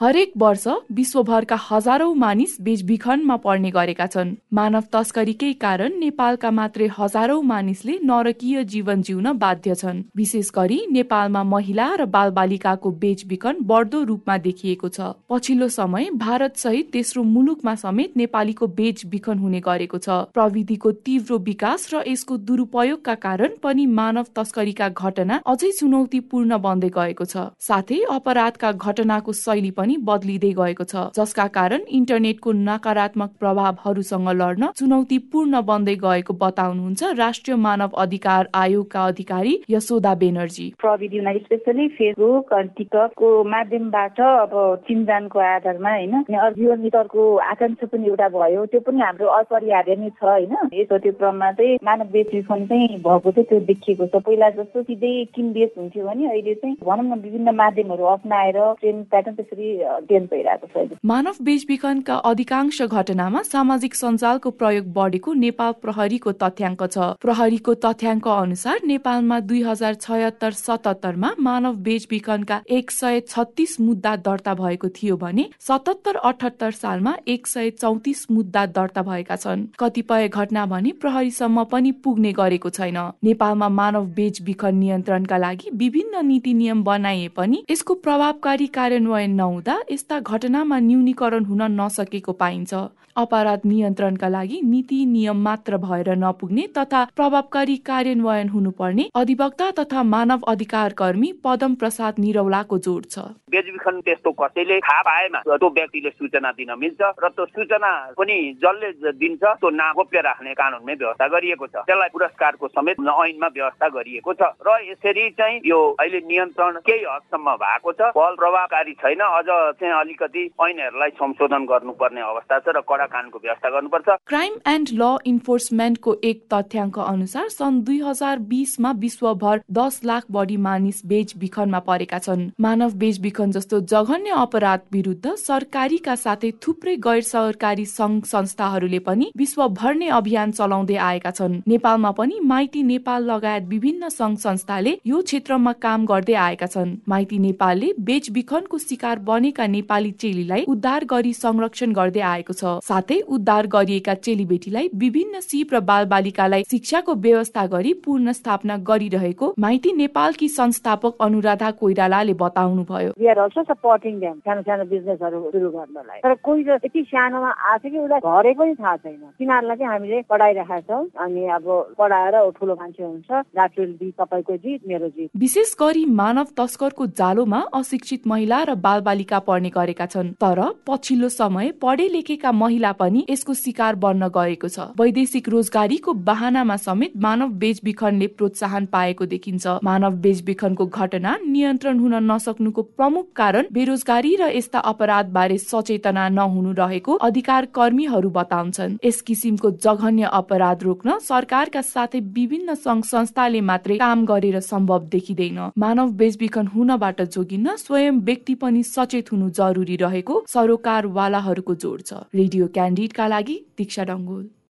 हरेक वर्ष विश्वभरका हजारौं मानिस बेचबिखनमा पर्ने गरेका छन्। मानव तस्करीकै कारण नेपालका मात्रै हजारौं मानिसले नरकीय जीवन जिउन बाध्य छन्। विशेष गरी नेपालमा महिला र बालबालिकाको बेचबिखन बढ्दो रूपमा देखिएको छ। पछिल्लो समय भारत सहित तेस्रो मुलुकमा समेत नेपालीको बेचबिखन हुने गरेको छ। प्रविधिको तीव्र विकास र यसको दुरुपयोगका कारण पनि मानव तस्करीका घटना अझै चुनौतीपूर्ण बन्दै गएको छ। साथै अपराधका घटनाको शैली पनि बदलिँदै गएको छ जसका कारण इन्टरनेटको नकारात्मक प्रभावहरूसँग लड्न चुनौतीपूर्ण बन्दै गएको बताउनुहुन्छ राष्ट्रिय मानव अधिकार आयोगका अधिकारी यशोदा बेनर्जी। प्रविधिमा स्पेसली फेसबुक अनि टिकटकको माध्यमबाट अब चिन्जानको आधारमा होइन जीवन मित्रको आकांक्षा पनि एउटा भयो त्यो पनि हाम्रो अपरिहार्य नै छ होइन। यसो त्यो क्रममा चाहिँ मानव बेचबिखन चाहिँ भएको चाहिँ त्यो देखिएको छ। पहिला जस्तो सिधै किनबेच हुन्थ्यो भने अहिले चाहिँ भनौँ न विभिन्न माध्यमहरू अप्नाएर ट्रेन प्याटर्न त्यसरी मानव बेचबिखनका अधिकांश घटनामा सामाजिक सञ्जालको प्रयोग बढेको नेपाल प्रहरीको तथ्याङ्क छ। प्रहरीको तथ्याङ्क अनुसार नेपालमा दुई हजार छयत्तर सतहत्तरमा मानव बेचबिखनका एक सय छत्तिस मुद्दा दर्ता भएको थियो भने सतहत्तर अठहत्तर सालमा एक सय चौतिस मुद्दा दर्ता भएका छन्। कतिपय घटना भने प्रहरीसम्म पनि पुग्ने गरेको छैन। नेपालमा मानव बेचबिखन नियन्त्रणका लागि विभिन्न नीति नियम बनाइए पनि यसको प्रभावकारी कार्यान्वयन नहुँदा यस्ता घटनामा न्यूनीकरण हुन नसकेको पाइन्छ। अपराध नियन्त्रणका लागि नीति नियम मात्र भएर नपुग्ने तथा प्रभावकारी कार्यान्वयन हुनुपर्ने अधिवक्ता तथा मानव अधिकार कर्मी पदम प्रसाद निरौलाको जोड छ। बेचबिखन त्यस्तो कसैले थाहा पाएमा त्यो व्यक्तिले सूचना दिन मिल्छ र त्यो सूचना पनि जसले दिन्छ त्यो नागोप्य राख्ने कानुनमै व्यवस्था गरिएको छ। त्यसलाई पुरस्कारको समेत ऐनमा व्यवस्था गरिएको छ। र यसरी चाहिँ यो अहिले नियन्त्रण केही हदसम्म भएको छ। बल प्रभावकारी छैन अझ चाहिँ अलिकति ऐनहरूलाई संशोधन गर्नुपर्ने अवस्था छ र कडा कानुनको व्यवस्था गर्नुपर्छ। क्राइम एन्ड ल इन्फोर्समेन्टको एक तथ्याङ्क अनुसार सन् दुई हजार बिसमा विश्वभर दस लाख बढी मानिस बेचबिखनमा परेका छन्। मानव बेचबिखन जस्तो जघन्य अपराध विरुद्ध सरकारीका साथै थुप्रै गैर सरकारी संघ संस्थाहरूले पनि विश्वभर नै अभियान चलाउँदै आएका छन्। नेपालमा पनि माइती नेपाल लगायत विभिन्न संघ संस्थाले यो क्षेत्रमा काम गर्दै आएका छन्। माइती नेपालले बेचबिखनको शिकार बनेका नेपाली चेलीलाई उद्धार गरी संरक्षण गर्दै आएको छ। साथै उद्धार गरिएका चेलीबेटीलाई विभिन्न सिप र बाल बालिकालाई शिक्षाको व्यवस्था गरी पूर्ण स्थापना गरिरहेको माइती नेपालकी संस्थापक अनुराधा कोइरालाले बताउनु भयो सानो सानो बिजनेसहरू सुरु गर्नलाई। तर कोही यति सानोमा आएको कि उसलाई घरै पनि थाहा छैन। तिनीहरूलाई चाहिँ हामीले पढाइरहेका छौँ अनि अब पढाएर ठुलो मान्छे हुन्छ। तपाईँको जित मेरो जित। विशेष गरी मानव तस्करको जालोमा अशिक्षित महिला र बाल बालिका पर्ने गरेका छन्। तर पछिल्लो समय पढे लेखेका महिला पनि यसको शिकार बन्न गएको छ। वैदेशिक रोजगारीको बाहनामा समेत मानव बेचबिखनले प्रोत्साहन पाएको देखिन्छ। मानव बेचबिखनको घटना नियन्त्रण हुन नसक्नुको प्रमुख कारण बेरोजगारी र यस्ता अपराध बारे सचेतना नहुनु रहेको अधिकार कर्मीहरू बताउँछन्। यस किसिमको जघन्य अपराध रोक्न सरकारका साथै विभिन्न संघ संस्थाले मात्रै काम गरेर सम्भव देखिँदैन। मानव बेचबिखन हुनबाट जोगिन्न स्वयं व्यक्ति पनि सचेत हुनु जरुरी रहेको सरोकारवालाहरूको जोड छ। रेडियो क्यान्डिडका लागि दीक्षा डङ्गोल।